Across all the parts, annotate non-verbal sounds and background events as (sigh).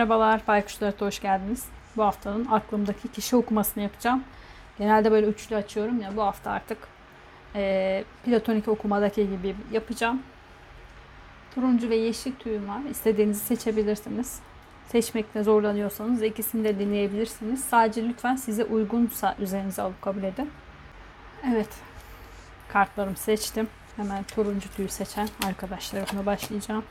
Merhabalar, Baykuşlar'a hoş geldiniz. Bu haftanın aklımdaki kişi okumasını yapacağım. Genelde böyle üçlü açıyorum ya bu hafta artık e, platonik okumadaki gibi yapacağım. Turuncu ve yeşil tüyüm var. İstediğinizi seçebilirsiniz. Seçmekte zorlanıyorsanız ikisini de dinleyebilirsiniz. Sadece lütfen size uygunsa üzerinize alıp kabul edin. Evet, kartlarımı seçtim. Hemen turuncu tüyü seçen arkadaşlarımla başlayacağım.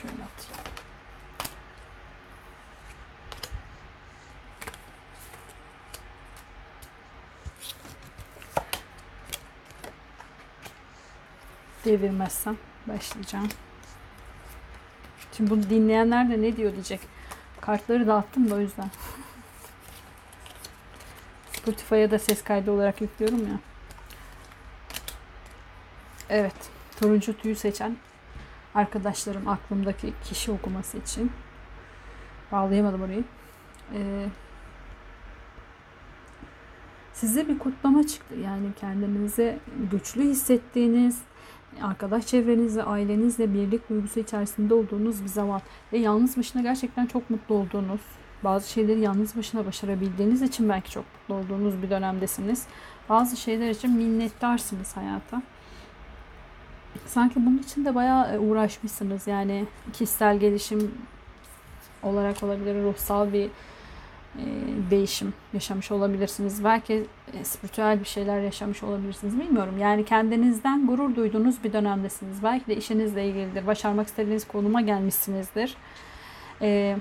Şöyle atayım. Devirmezsem başlayacağım. Şimdi bunu dinleyenler de ne diyor diyecek. Kartları dağıttım da o yüzden. Spotify'a da ses kaydı olarak yüklüyorum ya. Evet. Turuncu tüyü seçen arkadaşlarım aklımdaki kişi okuması için. Bağlayamadım orayı. Ee, size bir kutlama çıktı. Yani kendinize güçlü hissettiğiniz, arkadaş çevrenizle, ailenizle birlik duygusu içerisinde olduğunuz bir zaman ve yalnız başına gerçekten çok mutlu olduğunuz, bazı şeyleri yalnız başına başarabildiğiniz için belki çok mutlu olduğunuz bir dönemdesiniz. Bazı şeyler için minnettarsınız hayata. Sanki bunun için de bayağı uğraşmışsınız. Yani kişisel gelişim olarak olabilir, ruhsal bir e, değişim yaşamış olabilirsiniz. Belki e, spiritüel bir şeyler yaşamış olabilirsiniz. Bilmiyorum. Yani kendinizden gurur duyduğunuz bir dönemdesiniz. Belki de işinizle ilgilidir. Başarmak istediğiniz konuma gelmişsinizdir. E,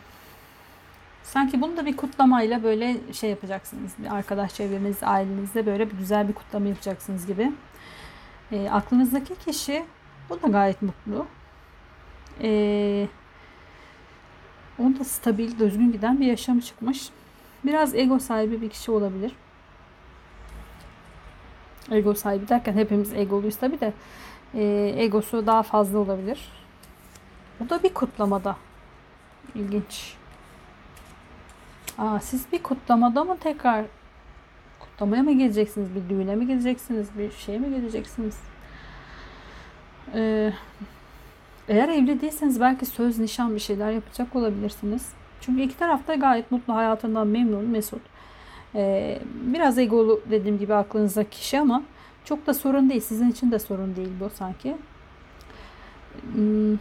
sanki bunu da bir kutlamayla böyle şey yapacaksınız. Bir arkadaş çevrenizde, ailenizde böyle bir güzel bir kutlama yapacaksınız gibi. E, aklınızdaki kişi bu da gayet mutlu. E, onda stabil, düzgün giden bir yaşam çıkmış. Biraz ego sahibi bir kişi olabilir. Ego sahibi derken hepimiz egoluyuz tabi de e, egosu daha fazla olabilir. O da bir kutlamada. İlginç. Aa, siz bir kutlamada mı tekrar kutlamaya mı geleceksiniz? Bir düğüne mi geleceksiniz? Bir şeye mi geleceksiniz? Ee, eğer evli değilseniz belki söz, nişan bir şeyler yapacak olabilirsiniz. Çünkü iki tarafta gayet mutlu hayatından memnun, mesut. Ee, biraz egolu dediğim gibi aklınızda kişi ama çok da sorun değil. Sizin için de sorun değil bu sanki. Hmm,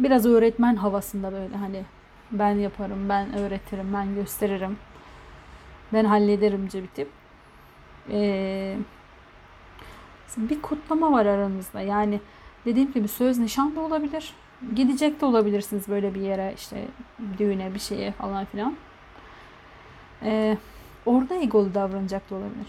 biraz öğretmen havasında böyle hani ben yaparım, ben öğretirim, ben gösteririm. Ben hallederimce bir tip. Ee, bir kutlama var aranızda. Yani dediğim gibi söz nişan da olabilir. Gidecek de olabilirsiniz böyle bir yere işte düğüne bir şeye falan filan. Ee, orada egolu davranacak da olabilir.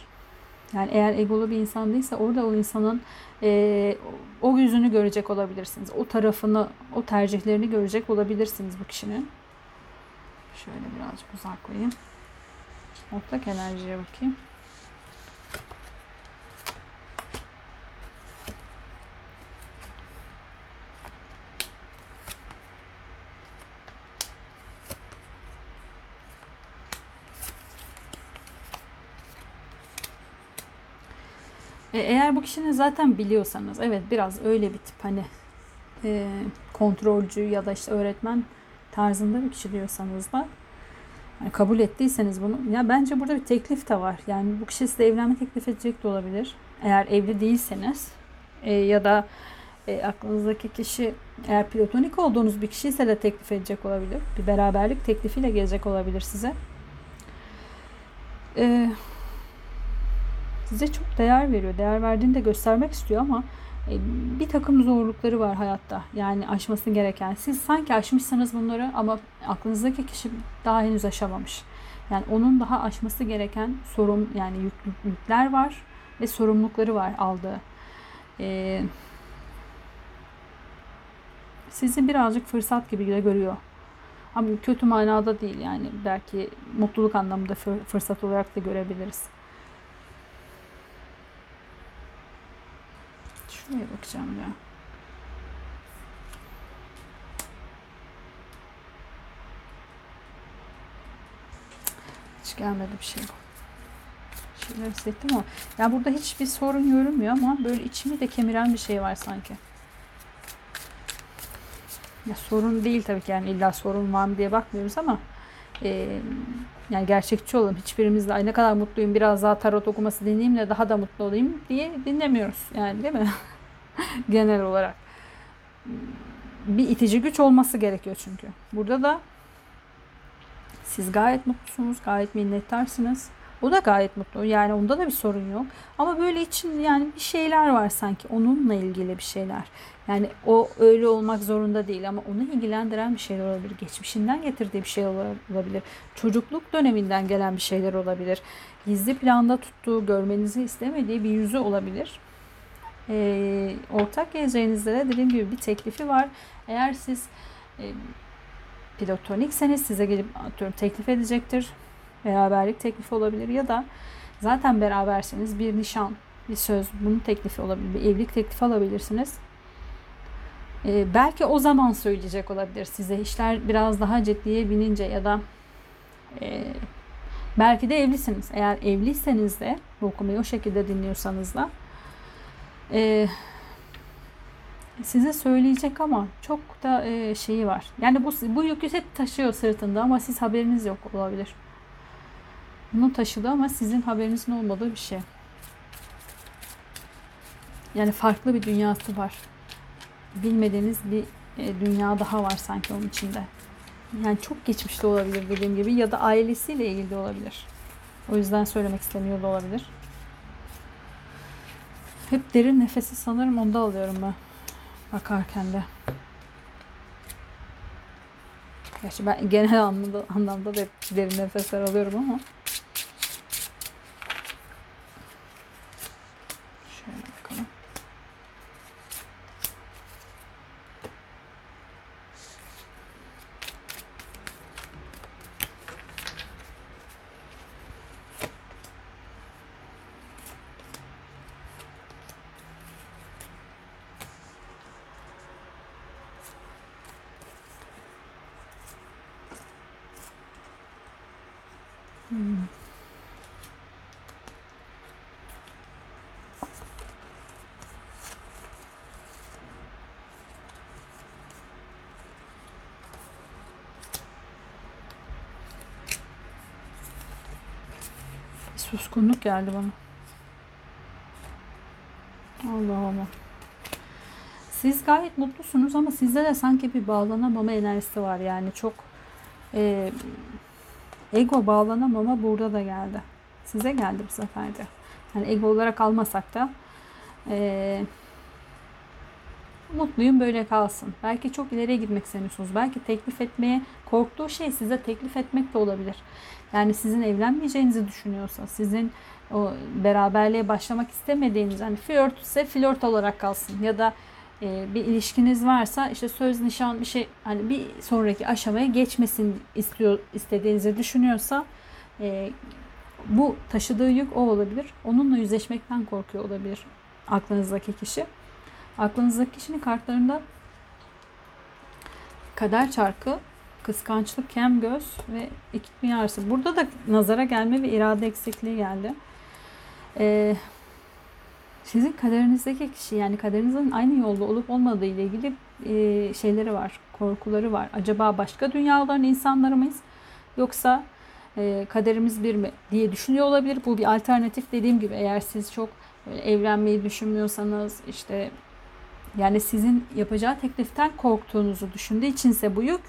Yani eğer egolu bir insan değilse orada o insanın e, o yüzünü görecek olabilirsiniz. O tarafını, o tercihlerini görecek olabilirsiniz bu kişinin. Şöyle birazcık uzaklayayım. Ortak enerjiye bakayım. Eğer bu kişinin zaten biliyorsanız evet biraz öyle bir tip hani e, kontrolcü ya da işte öğretmen tarzında bir kişi diyorsanız da yani kabul ettiyseniz bunu ya bence burada bir teklif de var. Yani bu kişi size evlenme teklif edecek de olabilir. Eğer evli değilseniz e, ya da e, aklınızdaki kişi eğer platonik olduğunuz bir kişi ise de teklif edecek olabilir. Bir beraberlik teklifiyle gelecek olabilir size. Eee size çok değer veriyor. Değer verdiğini de göstermek istiyor ama e, bir takım zorlukları var hayatta. Yani aşması gereken. Siz sanki aşmışsınız bunları ama aklınızdaki kişi daha henüz aşamamış. Yani onun daha aşması gereken sorun yani yük, yükler var ve sorumlulukları var aldığı. Ee, sizi birazcık fırsat gibi de görüyor. Ama kötü manada değil yani belki mutluluk anlamında fırsat olarak da görebiliriz. Şuraya bakacağım ya. Hiç gelmedi bir şey. Şeyler hissettim ama. Ya burada hiçbir sorun görünmüyor ama böyle içimi de kemiren bir şey var sanki. Ya sorun değil tabii ki yani illa sorun var mı diye bakmıyoruz ama e, yani gerçekçi olalım. Hiçbirimiz de ay ne kadar mutluyum biraz daha tarot okuması dinleyeyim de daha da mutlu olayım diye dinlemiyoruz. Yani değil mi? (laughs) Genel olarak. Bir itici güç olması gerekiyor çünkü. Burada da siz gayet mutlusunuz, gayet minnettarsınız. O da gayet mutlu. Yani onda da bir sorun yok. Ama böyle için yani bir şeyler var sanki. Onunla ilgili bir şeyler. Yani o öyle olmak zorunda değil ama onu ilgilendiren bir şeyler olabilir. Geçmişinden getirdiği bir şey olabilir. Çocukluk döneminden gelen bir şeyler olabilir. Gizli planda tuttuğu, görmenizi istemediği bir yüzü olabilir. E, ortak geleceğinizde de dediğim gibi bir teklifi var. Eğer siz e, platonikseniz size gelip atıyorum teklif edecektir. Beraberlik teklifi olabilir ya da zaten beraberseniz bir nişan, bir söz, bunun teklifi olabilir. Bir evlilik teklifi alabilirsiniz. Ee, belki o zaman söyleyecek olabilir size. işler biraz daha ciddiye binince ya da e, belki de evlisiniz. Eğer evliyseniz de bu okumayı o şekilde dinliyorsanız da e, size söyleyecek ama çok da e, şeyi var. Yani bu, bu yükü hep taşıyor sırtında ama siz haberiniz yok olabilir. Bunu taşıdı ama sizin haberinizin olmadığı bir şey. Yani farklı bir dünyası var. Bilmediğiniz bir e, dünya daha var sanki onun içinde. Yani çok geçmişte olabilir dediğim gibi ya da ailesiyle ilgili olabilir. O yüzden söylemek istemiyor da olabilir. Hep derin nefesi sanırım onda alıyorum ben. Bakarken de. Gerçi ben genel anlamda, anlamda da hep derin nefesler alıyorum ama. Hmm. suskunluk geldi bana. Allah Allah. Siz gayet mutlusunuz ama sizde de sanki bir bağlanamama enerjisi var. Yani çok e, Ego bağlanamama burada da geldi. Size geldi bu sefer de. Yani ego olarak almasak da e, mutluyum böyle kalsın. Belki çok ileriye gitmek istemiyorsunuz. Belki teklif etmeye korktuğu şey size teklif etmek de olabilir. Yani sizin evlenmeyeceğinizi düşünüyorsa, sizin o beraberliğe başlamak istemediğiniz, hani flört ise flört olarak kalsın ya da e, bir ilişkiniz varsa işte söz nişan bir şey hani bir sonraki aşamaya geçmesin istiyor istediğinizi düşünüyorsa e, bu taşıdığı yük o olabilir. Onunla yüzleşmekten korkuyor olabilir aklınızdaki kişi. Aklınızdaki kişinin kartlarında kader çarkı, kıskançlık, kem göz ve iki dünyası. Burada da nazara gelme ve irade eksikliği geldi. Ee, sizin kaderinizdeki kişi yani kaderinizin aynı yolda olup olmadığı ile ilgili e, şeyleri var, korkuları var. Acaba başka dünyaların insanları mıyız? Yoksa e, kaderimiz bir mi diye düşünüyor olabilir. Bu bir alternatif dediğim gibi eğer siz çok evlenmeyi düşünmüyorsanız işte yani sizin yapacağı tekliften korktuğunuzu düşündüğü içinse bu yük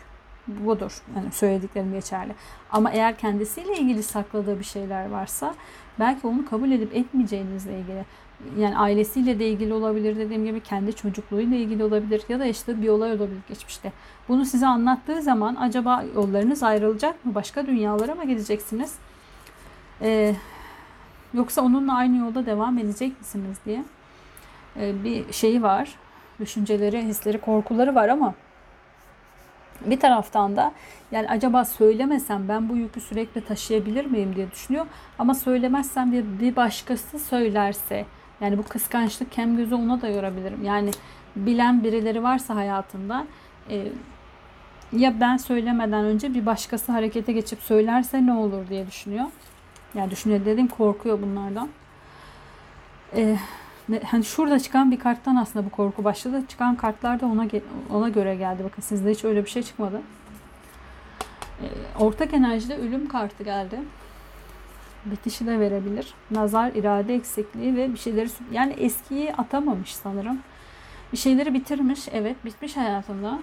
budur. Yani söylediklerim geçerli. Ama eğer kendisiyle ilgili sakladığı bir şeyler varsa belki onu kabul edip etmeyeceğinizle ilgili yani ailesiyle de ilgili olabilir dediğim gibi kendi çocukluğuyla ilgili olabilir ya da işte bir olay olabilir geçmişte. Bunu size anlattığı zaman acaba yollarınız ayrılacak mı? Başka dünyalara mı gideceksiniz? Ee, yoksa onunla aynı yolda devam edecek misiniz diye ee, bir şeyi var. Düşünceleri, hisleri, korkuları var ama bir taraftan da yani acaba söylemesem ben bu yükü sürekli taşıyabilir miyim diye düşünüyor. Ama söylemezsem bir, bir başkası söylerse yani bu kıskançlık kem gözü ona da yorabilirim. Yani bilen birileri varsa hayatında e, ya ben söylemeden önce bir başkası harekete geçip söylerse ne olur diye düşünüyor. Yani düşünüyor dediğim korkuyor bunlardan. Ne- hani şurada çıkan bir karttan aslında bu korku başladı. Çıkan kartlar da ona ona göre geldi. Bakın sizde hiç öyle bir şey çıkmadı. Ee, ortak enerjide ölüm kartı geldi. Bitişi de verebilir. Nazar, irade eksikliği ve bir şeyleri yani eskiyi atamamış sanırım. Bir şeyleri bitirmiş. Evet, bitmiş hayatında.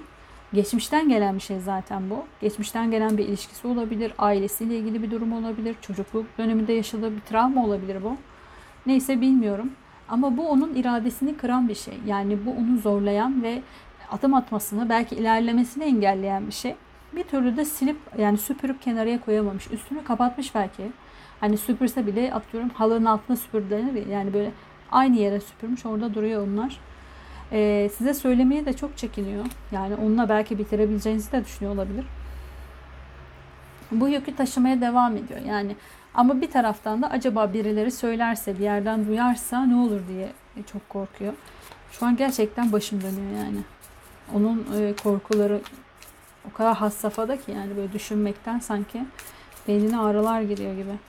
Geçmişten gelen bir şey zaten bu. Geçmişten gelen bir ilişkisi olabilir, ailesiyle ilgili bir durum olabilir, çocukluk döneminde yaşadığı bir travma olabilir bu. Neyse bilmiyorum. Ama bu onun iradesini kıran bir şey. Yani bu onu zorlayan ve adım atmasını, belki ilerlemesini engelleyen bir şey. Bir türlü de silip yani süpürüp kenarıya koyamamış. Üstünü kapatmış belki. Hani süpürse bile atıyorum halının altına süpürdenir ya. Yani böyle aynı yere süpürmüş orada duruyor onlar. Ee, size söylemeye de çok çekiniyor. Yani onunla belki bitirebileceğinizi de düşünüyor olabilir. Bu yükü taşımaya devam ediyor. Yani ama bir taraftan da acaba birileri söylerse, bir yerden duyarsa ne olur diye çok korkuyor. Şu an gerçekten başım dönüyor yani. Onun e, korkuları o kadar has safhada ki yani böyle düşünmekten sanki beynine ağrılar giriyor gibi.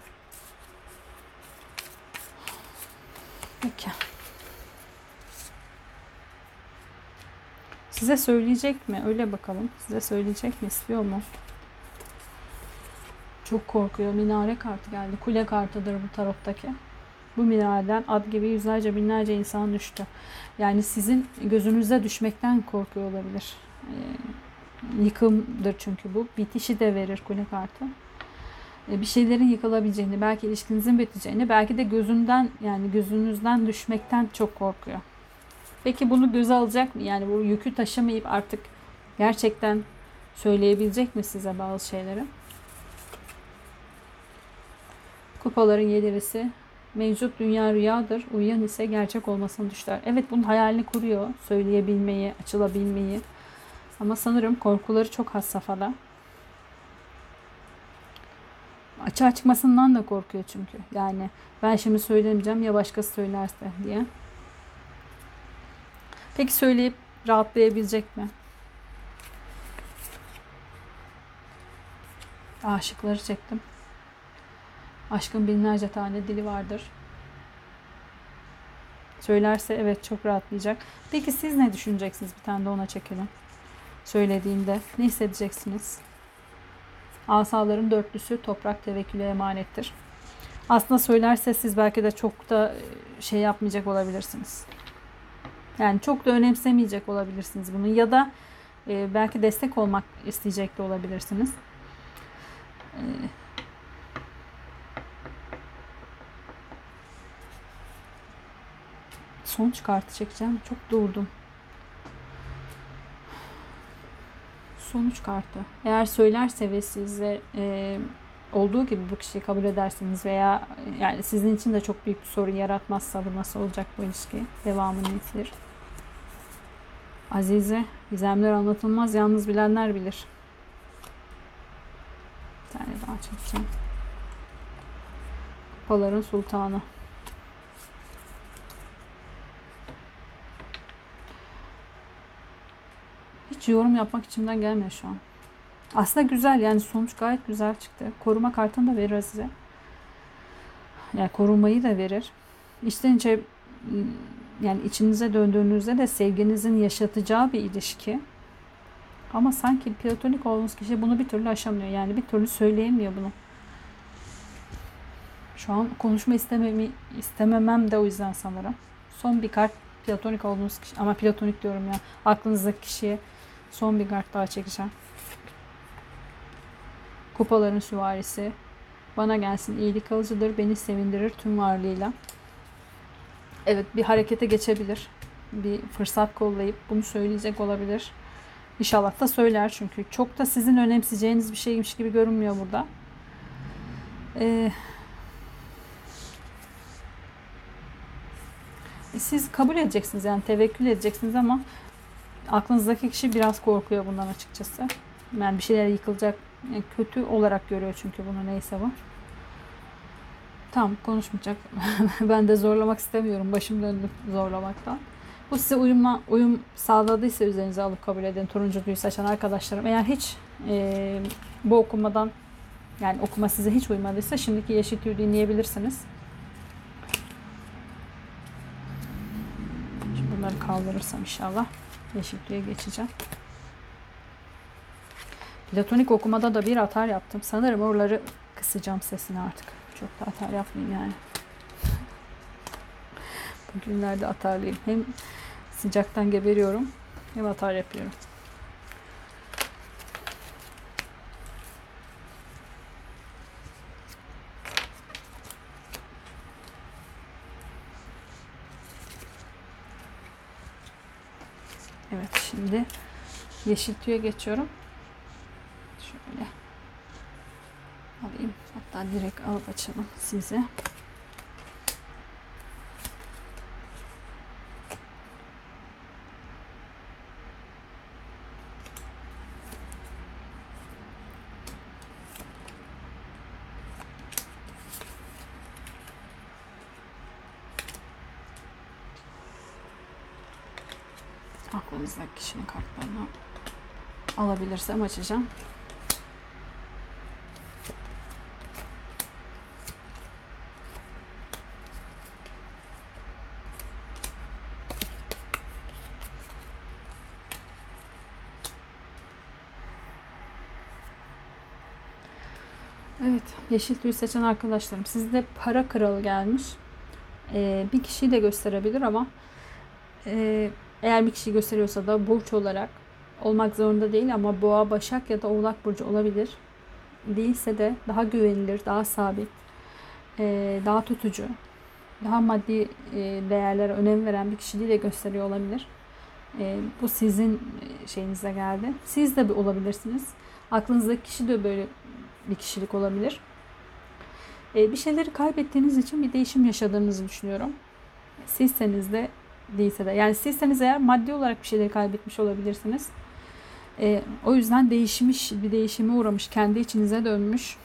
Peki. Size söyleyecek mi? Öyle bakalım. Size söyleyecek mi? İstiyor mu? Çok korkuyor. Minare kartı geldi. Kule kartıdır bu tarottaki. Bu minareden ad gibi yüzlerce binlerce insan düştü. Yani sizin gözünüze düşmekten korkuyor olabilir. Ee, yıkımdır çünkü bu. Bitişi de verir kule kartı. Ee, bir şeylerin yıkılabileceğini, belki ilişkinizin biteceğini, belki de gözünden yani gözünüzden düşmekten çok korkuyor. Peki bunu göze alacak mı? Yani bu yükü taşımayıp artık gerçekten söyleyebilecek mi size bazı şeyleri? Kupaların yedilisi mevcut dünya rüyadır. Uyuyan ise gerçek olmasını düşler. Evet bunun hayalini kuruyor. Söyleyebilmeyi, açılabilmeyi. Ama sanırım korkuları çok has safhada. Açığa çıkmasından da korkuyor çünkü. Yani ben şimdi söylemeyeceğim ya başkası söylerse diye. Peki söyleyip rahatlayabilecek mi? Aşıkları çektim. Aşkın binlerce tane dili vardır. Söylerse evet çok rahatlayacak. Peki siz ne düşüneceksiniz? Bir tane de ona çekelim. Söylediğinde ne hissedeceksiniz? Asaların dörtlüsü toprak tevekküle emanettir. Aslında söylerse siz belki de çok da şey yapmayacak olabilirsiniz. Yani çok da önemsemeyecek olabilirsiniz bunu ya da e, belki destek olmak isteyecek de olabilirsiniz. E, sonuç kartı çekeceğim. Çok durdum. Sonuç kartı. Eğer söylerse ve size e, olduğu gibi bu kişiyi kabul edersiniz veya yani sizin için de çok büyük bir sorun yaratmazsa bu nasıl olacak bu ilişki? Devamını getirir. Azize, gizemler anlatılmaz, yalnız bilenler bilir. Bir tane daha çekeceğim. Kupaların sultanı. Hiç yorum yapmak içimden gelmiyor şu an. Aslında güzel yani sonuç gayet güzel çıktı. Koruma kartını da verir size. Yani korumayı da verir. İçten içe yani içinize döndüğünüzde de sevginizin yaşatacağı bir ilişki. Ama sanki platonik olduğunuz kişi bunu bir türlü aşamıyor. Yani bir türlü söyleyemiyor bunu. Şu an konuşma istememi, istememem de o yüzden sanırım. Son bir kart platonik olduğunuz kişi. Ama platonik diyorum ya. Aklınızdaki kişiye son bir kart daha çekeceğim. Kupaların süvarisi. Bana gelsin iyilik kalıcıdır. Beni sevindirir tüm varlığıyla. Evet bir harekete geçebilir. Bir fırsat kollayıp bunu söyleyecek olabilir. İnşallah da söyler çünkü çok da sizin önemseyeceğiniz bir şeymiş gibi görünmüyor burada. Ee, siz kabul edeceksiniz yani tevekkül edeceksiniz ama aklınızdaki kişi biraz korkuyor bundan açıkçası. Yani bir şeyler yıkılacak yani kötü olarak görüyor çünkü bunu neyse bu. Tamam konuşmayacak. (laughs) ben de zorlamak istemiyorum. Başım döndü zorlamaktan. Bu size uyumla, uyum sağladıysa üzerinize alıp kabul edin. Turuncu tüyü saçan arkadaşlarım. Eğer hiç e, bu okumadan yani okuma size hiç uymadıysa şimdiki yeşil tüyü dinleyebilirsiniz. Şimdi bunları kaldırırsam inşallah yeşil tüye geçeceğim. Platonik okumada da bir atar yaptım. Sanırım oraları kısacağım sesini artık. Çok da atar yapmayayım yani. (laughs) Bugünlerde atarlıyım. Hem sıcaktan geberiyorum hem atar yapıyorum. Evet şimdi yeşil tüye geçiyorum. Şöyle alayım. Hatta direkt alıp açalım size. Aklımızdaki kişinin kartlarını alabilirsem açacağım. Evet, yeşil tüy seçen arkadaşlarım. Sizde para kralı gelmiş. Ee, bir kişiyi de gösterebilir ama e, eğer bir kişi gösteriyorsa da burç olarak olmak zorunda değil ama boğa, başak ya da oğlak burcu olabilir. Değilse de daha güvenilir, daha sabit, e, daha tutucu, daha maddi e, değerlere önem veren bir kişiliği de gösteriyor olabilir. E, bu sizin şeyinize geldi. Siz de olabilirsiniz. Aklınızdaki kişi de böyle bir kişilik olabilir. Bir şeyleri kaybettiğiniz için bir değişim yaşadığınızı düşünüyorum. Sizseniz de değilse de. Yani sizseniz eğer maddi olarak bir şeyleri kaybetmiş olabilirsiniz. E, o yüzden değişmiş, bir değişime uğramış, kendi içinize dönmüş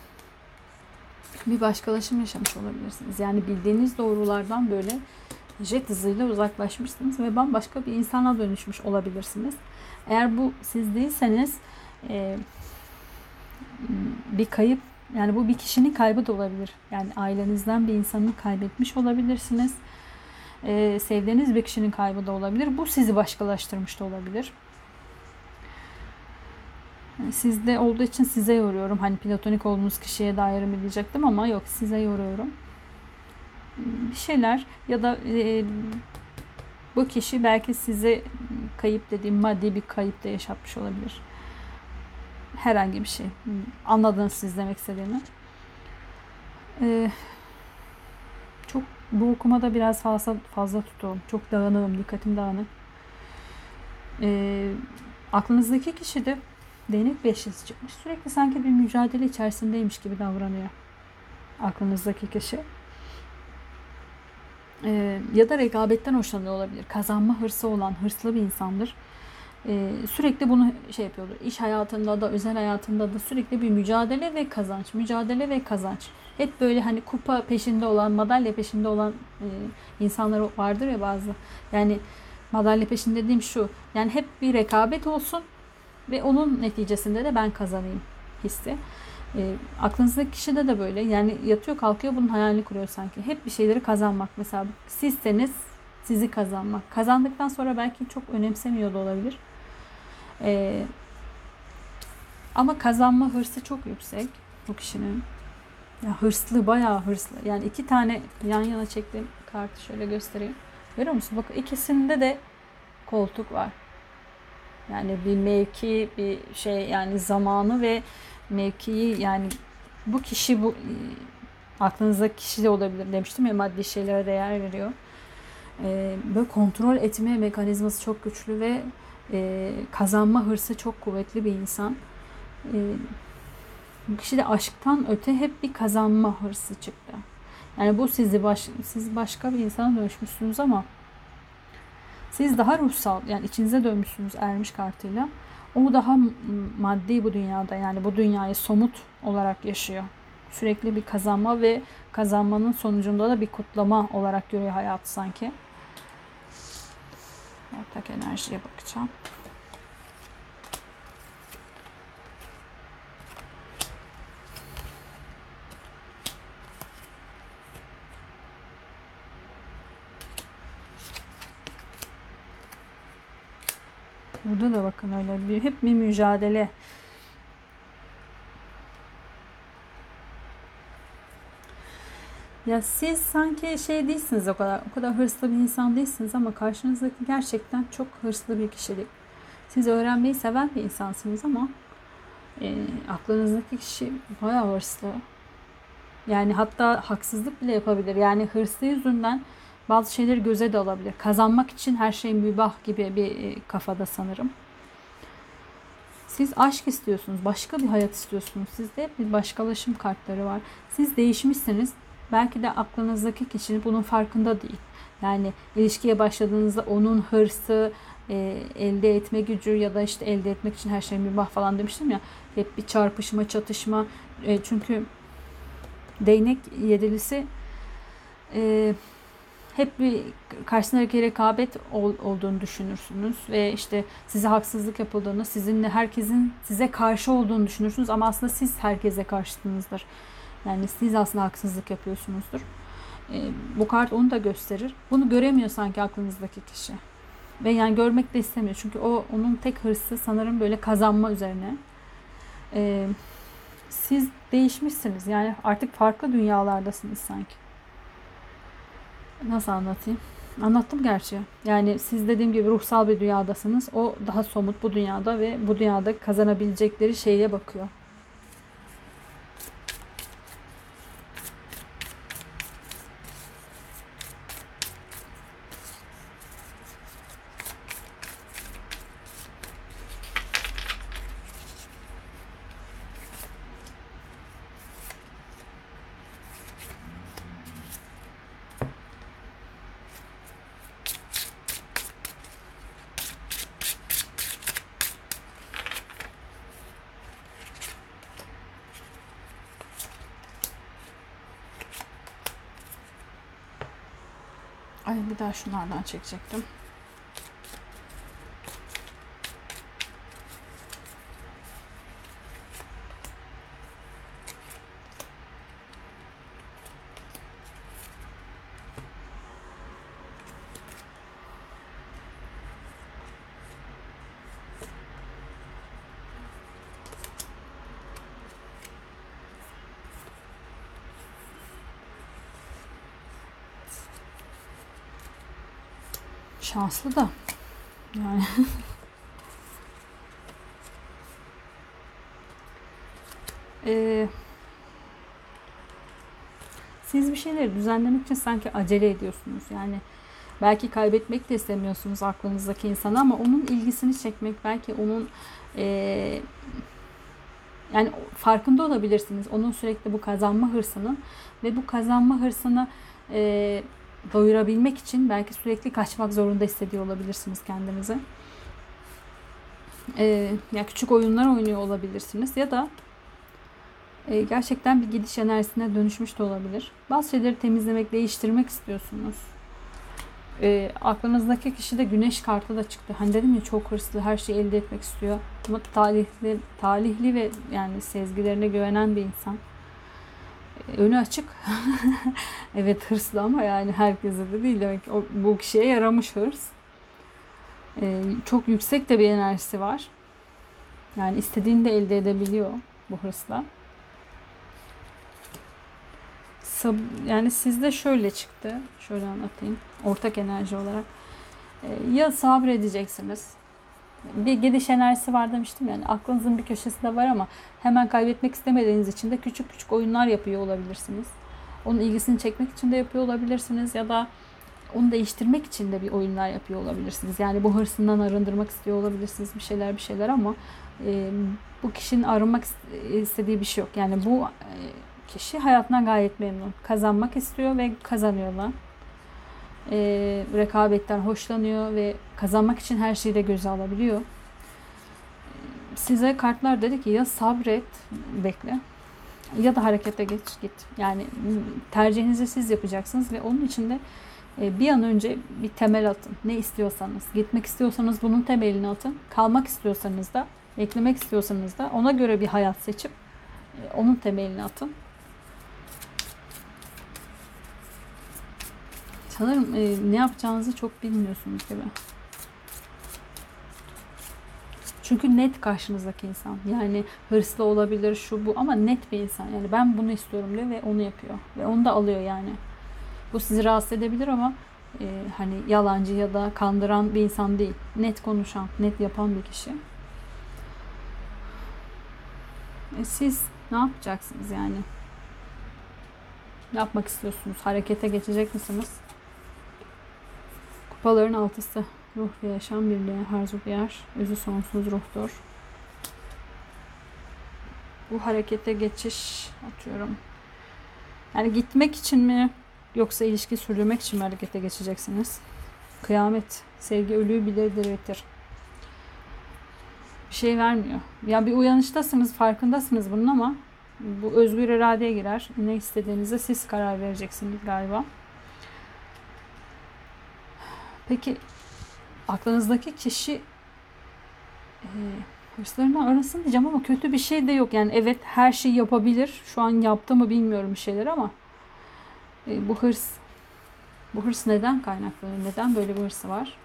bir başkalaşım yaşamış olabilirsiniz. Yani bildiğiniz doğrulardan böyle jet hızıyla uzaklaşmışsınız ve bambaşka bir insana dönüşmüş olabilirsiniz. Eğer bu siz değilseniz e, bir kayıp yani bu bir kişinin kaybı da olabilir. Yani ailenizden bir insanı kaybetmiş olabilirsiniz e, sevdiğiniz bir kişinin kaybı da olabilir. Bu sizi başkalaştırmış da olabilir. Sizde olduğu için size yoruyorum. Hani platonik olduğunuz kişiye dair mi diyecektim ama yok size yoruyorum. Bir şeyler ya da e, bu kişi belki size kayıp dediğim maddi bir kayıp da yaşatmış olabilir. Herhangi bir şey. Anladınız siz demek istediğimi. Ee, bu okumada biraz fazla fazla tutuyorum. Çok dağınığım, dikkatim dağınık. Ee, aklınızdaki kişi de değnek beşlisi çıkmış. Sürekli sanki bir mücadele içerisindeymiş gibi davranıyor. Aklınızdaki kişi. Ee, ya da rekabetten hoşlanıyor olabilir. Kazanma hırsı olan hırslı bir insandır. Ee, sürekli bunu şey yapıyordur. İş hayatında da özel hayatında da sürekli bir mücadele ve kazanç. Mücadele ve kazanç hep böyle hani kupa peşinde olan, madalya peşinde olan e, insanlar vardır ya bazı. Yani madalya peşinde dediğim şu. Yani hep bir rekabet olsun ve onun neticesinde de ben kazanayım hissi. E, aklınızdaki kişide de böyle. Yani yatıyor kalkıyor bunun hayalini kuruyor sanki. Hep bir şeyleri kazanmak. Mesela sizseniz sizi kazanmak. Kazandıktan sonra belki çok önemsemiyor da olabilir. E, ama kazanma hırsı çok yüksek bu kişinin. Ya hırslı, bayağı hırslı. Yani iki tane yan yana çektiğim kartı şöyle göstereyim. Görüyor musun? Bak ikisinde de koltuk var. Yani bir mevki, bir şey yani zamanı ve mevkiyi yani bu kişi bu aklınızdaki kişi de olabilir demiştim ya maddi şeylere değer veriyor. Ee, böyle kontrol etme mekanizması çok güçlü ve e, kazanma hırsı çok kuvvetli bir insan. E, bu kişi de aşktan öte hep bir kazanma hırsı çıktı. Yani bu sizi baş, siz başka bir insana dönüşmüşsünüz ama siz daha ruhsal yani içinize dönmüşsünüz ermiş kartıyla. O daha maddi bu dünyada yani bu dünyayı somut olarak yaşıyor. Sürekli bir kazanma ve kazanmanın sonucunda da bir kutlama olarak görüyor hayatı sanki. Ortak enerjiye bakacağım. Burada da bakın öyle bir hep bir mücadele. Ya siz sanki şey değilsiniz o kadar, o kadar hırslı bir insan değilsiniz ama karşınızdaki gerçekten çok hırslı bir kişilik. Siz öğrenmeyi seven bir insansınız ama e, aklınızdaki kişi bayağı hırslı. Yani hatta haksızlık bile yapabilir. Yani hırslı yüzünden bazı şeyleri göze de alabilir. Kazanmak için her şey mübah gibi bir e, kafada sanırım. Siz aşk istiyorsunuz, başka bir hayat istiyorsunuz. Sizde bir başkalaşım kartları var. Siz değişmişsiniz. Belki de aklınızdaki kişinin bunun farkında değil. Yani ilişkiye başladığınızda onun hırsı, e, elde etme gücü ya da işte elde etmek için her şey mübah falan demiştim ya. Hep bir çarpışma, çatışma. E, çünkü değnek yedilisi e, hep bir karşısındaki rekabet ol, olduğunu düşünürsünüz ve işte size haksızlık yapıldığını, sizinle herkesin size karşı olduğunu düşünürsünüz ama aslında siz herkese karşısınızdır. Yani siz aslında haksızlık yapıyorsunuzdur. E, bu kart onu da gösterir. Bunu göremiyor sanki aklınızdaki kişi. Ve yani görmek de istemiyor. Çünkü o onun tek hırsı sanırım böyle kazanma üzerine. E, siz değişmişsiniz. Yani artık farklı dünyalardasınız sanki. Nasıl anlatayım? Anlattım gerçi. Yani siz dediğim gibi ruhsal bir dünyadasınız. O daha somut bu dünyada ve bu dünyada kazanabilecekleri şeye bakıyor. Ay bir daha şunlardan çekecektim. Şanslı da. Yani. (laughs) ee, siz bir şeyleri düzenlemek için sanki acele ediyorsunuz. Yani belki kaybetmek de istemiyorsunuz aklınızdaki insanı ama onun ilgisini çekmek, belki onun ee, yani farkında olabilirsiniz. Onun sürekli bu kazanma hırsını ve bu kazanma hırsını e, doyurabilmek için belki sürekli kaçmak zorunda hissediyor olabilirsiniz kendinizi. Ee, ya küçük oyunlar oynuyor olabilirsiniz ya da e, gerçekten bir gidiş enerjisine dönüşmüş de olabilir. Bazı şeyleri temizlemek, değiştirmek istiyorsunuz. E, aklınızdaki kişi de güneş kartı da çıktı. Hani dedim ya çok hırslı, her şeyi elde etmek istiyor. Ama talihli, talihli ve yani sezgilerine güvenen bir insan önü açık. (laughs) evet hırslı ama yani herkese de değil demek ki o, bu kişiye yaramış hırs. Ee, çok yüksek de bir enerjisi var. Yani istediğini de elde edebiliyor bu hırsla. Sab yani sizde şöyle çıktı. Şöyle anlatayım. Ortak enerji olarak. Ee, ya sabredeceksiniz bir gidiş enerjisi var demiştim yani aklınızın bir köşesinde var ama hemen kaybetmek istemediğiniz için de küçük küçük oyunlar yapıyor olabilirsiniz. Onun ilgisini çekmek için de yapıyor olabilirsiniz ya da onu değiştirmek için de bir oyunlar yapıyor olabilirsiniz. Yani bu hırsından arındırmak istiyor olabilirsiniz bir şeyler bir şeyler ama e, bu kişinin arınmak istediği bir şey yok. Yani bu e, kişi hayatından gayet memnun. Kazanmak istiyor ve kazanıyorlar e, rekabetten hoşlanıyor ve kazanmak için her şeyi de göze alabiliyor. Size kartlar dedi ki ya sabret, bekle ya da harekete geç git. Yani tercihinizi siz yapacaksınız ve onun için de E, bir an önce bir temel atın. Ne istiyorsanız. Gitmek istiyorsanız bunun temelini atın. Kalmak istiyorsanız da, eklemek istiyorsanız da ona göre bir hayat seçip e, onun temelini atın. Sanırım e, ne yapacağınızı çok bilmiyorsunuz gibi. Çünkü net karşınızdaki insan. Yani hırslı olabilir şu bu ama net bir insan. Yani ben bunu istiyorum diyor ve onu yapıyor. Ve onu da alıyor yani. Bu sizi rahatsız edebilir ama e, hani yalancı ya da kandıran bir insan değil. Net konuşan, net yapan bir kişi. E, siz ne yapacaksınız yani? Ne yapmak istiyorsunuz? Harekete geçecek misiniz? Kupaların altısı. Ruh ve yaşam birliği, harzu bir yer, özü sonsuz ruhtur. Bu harekete geçiş atıyorum. Yani gitmek için mi yoksa ilişki sürdürmek için mi harekete geçeceksiniz? Kıyamet, sevgi ölüyü bilir diriltir. Bir şey vermiyor. Ya bir uyanıştasınız, farkındasınız bunun ama bu özgür iradeye girer. Ne istediğinize siz karar vereceksiniz galiba. Peki aklınızdaki kişi e, arasın diyeceğim ama kötü bir şey de yok. Yani evet her şeyi yapabilir. Şu an yaptı mı bilmiyorum bir şeyler ama e, bu hırs bu hırs neden kaynaklanıyor? Neden böyle bir hırsı var?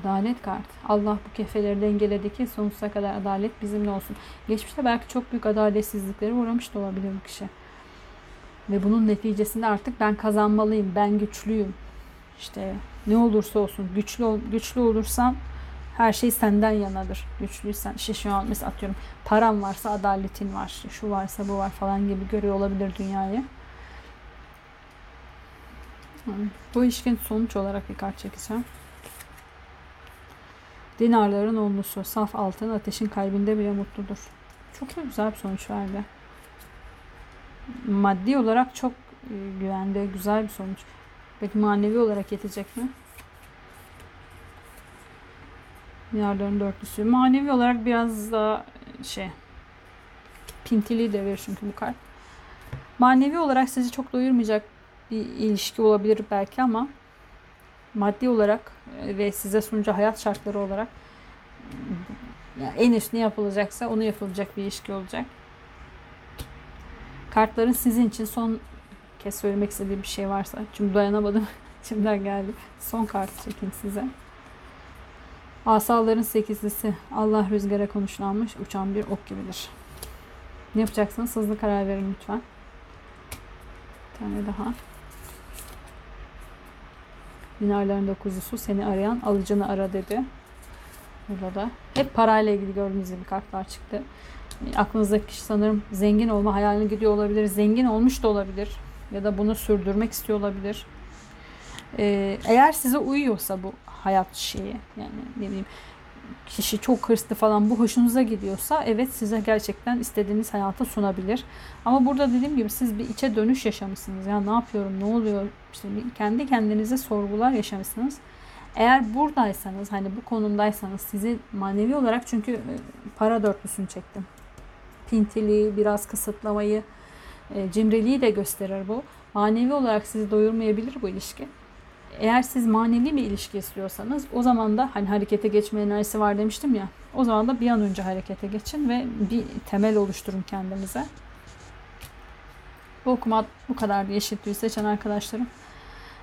Adalet kartı. Allah bu kefeleri dengeledi ki sonsuza kadar adalet bizimle olsun. Geçmişte belki çok büyük adaletsizlikleri uğramış da olabilir bu kişi. Ve bunun neticesinde artık ben kazanmalıyım, ben güçlüyüm. İşte ne olursa olsun güçlü güçlü olursan her şey senden yanadır. Güçlüysen işte şu an mesela atıyorum param varsa adaletin var. Şu varsa bu var falan gibi görüyor olabilir dünyayı. Bu ilişkin sonuç olarak bir kart çekeceğim. Dinarların onlusu, saf altın, ateşin kalbinde bile mutludur. Çok güzel bir sonuç verdi. Maddi olarak çok e, güvende, güzel bir sonuç. Peki manevi olarak yetecek mi? Yarların dörtlüsü. Manevi olarak biraz daha şey pintili de verir çünkü bu kart. Manevi olarak sizi çok doyurmayacak bir ilişki olabilir belki ama maddi olarak e, ve size sunacağı hayat şartları olarak yani en üst ne yapılacaksa onu yapılacak bir ilişki olacak. Kartların sizin için son kez söylemek istediğim bir şey varsa. Çünkü dayanamadım. (laughs) Şimdiden geldi. Son kartı çekeyim size. Asaların sekizlisi. Allah rüzgara konuşlanmış uçan bir ok gibidir. Ne yapacaksınız? Hızlı karar verin lütfen. Bir tane daha. Dinarların dokuzusu seni arayan alıcını ara dedi. Burada da. Hep parayla ilgili gördüğünüz gibi kartlar çıktı. Aklınızdaki kişi sanırım zengin olma hayalini gidiyor olabilir. Zengin olmuş da olabilir ya da bunu sürdürmek istiyor olabilir. Ee, eğer size uyuyorsa bu hayat şeyi yani ne bileyim kişi çok hırslı falan bu hoşunuza gidiyorsa evet size gerçekten istediğiniz hayatı sunabilir. Ama burada dediğim gibi siz bir içe dönüş yaşamışsınız. Ya ne yapıyorum, ne oluyor? İşte kendi kendinize sorgular yaşamışsınız. Eğer buradaysanız hani bu konumdaysanız sizi manevi olarak çünkü e, para dörtlüsünü çektim. Pintiliği, biraz kısıtlamayı, cimriliği de gösterir bu. Manevi olarak sizi doyurmayabilir bu ilişki. Eğer siz manevi bir ilişki istiyorsanız o zaman da hani harekete geçme enerjisi var demiştim ya. O zaman da bir an önce harekete geçin ve bir temel oluşturun kendinize. Bu okuma bu kadar yeşil tüy seçen arkadaşlarım.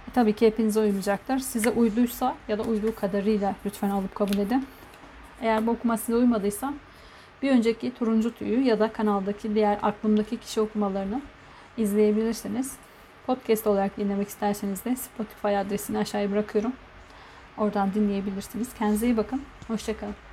E, tabii ki hepinize uymayacaktır. Size uyduysa ya da uyduğu kadarıyla lütfen alıp kabul edin. Eğer bu okuma size uymadıysa bir önceki turuncu tüyü ya da kanaldaki diğer aklımdaki kişi okumalarını izleyebilirsiniz. Podcast olarak dinlemek isterseniz de Spotify adresini aşağıya bırakıyorum. Oradan dinleyebilirsiniz. Kendinize iyi bakın. Hoşçakalın.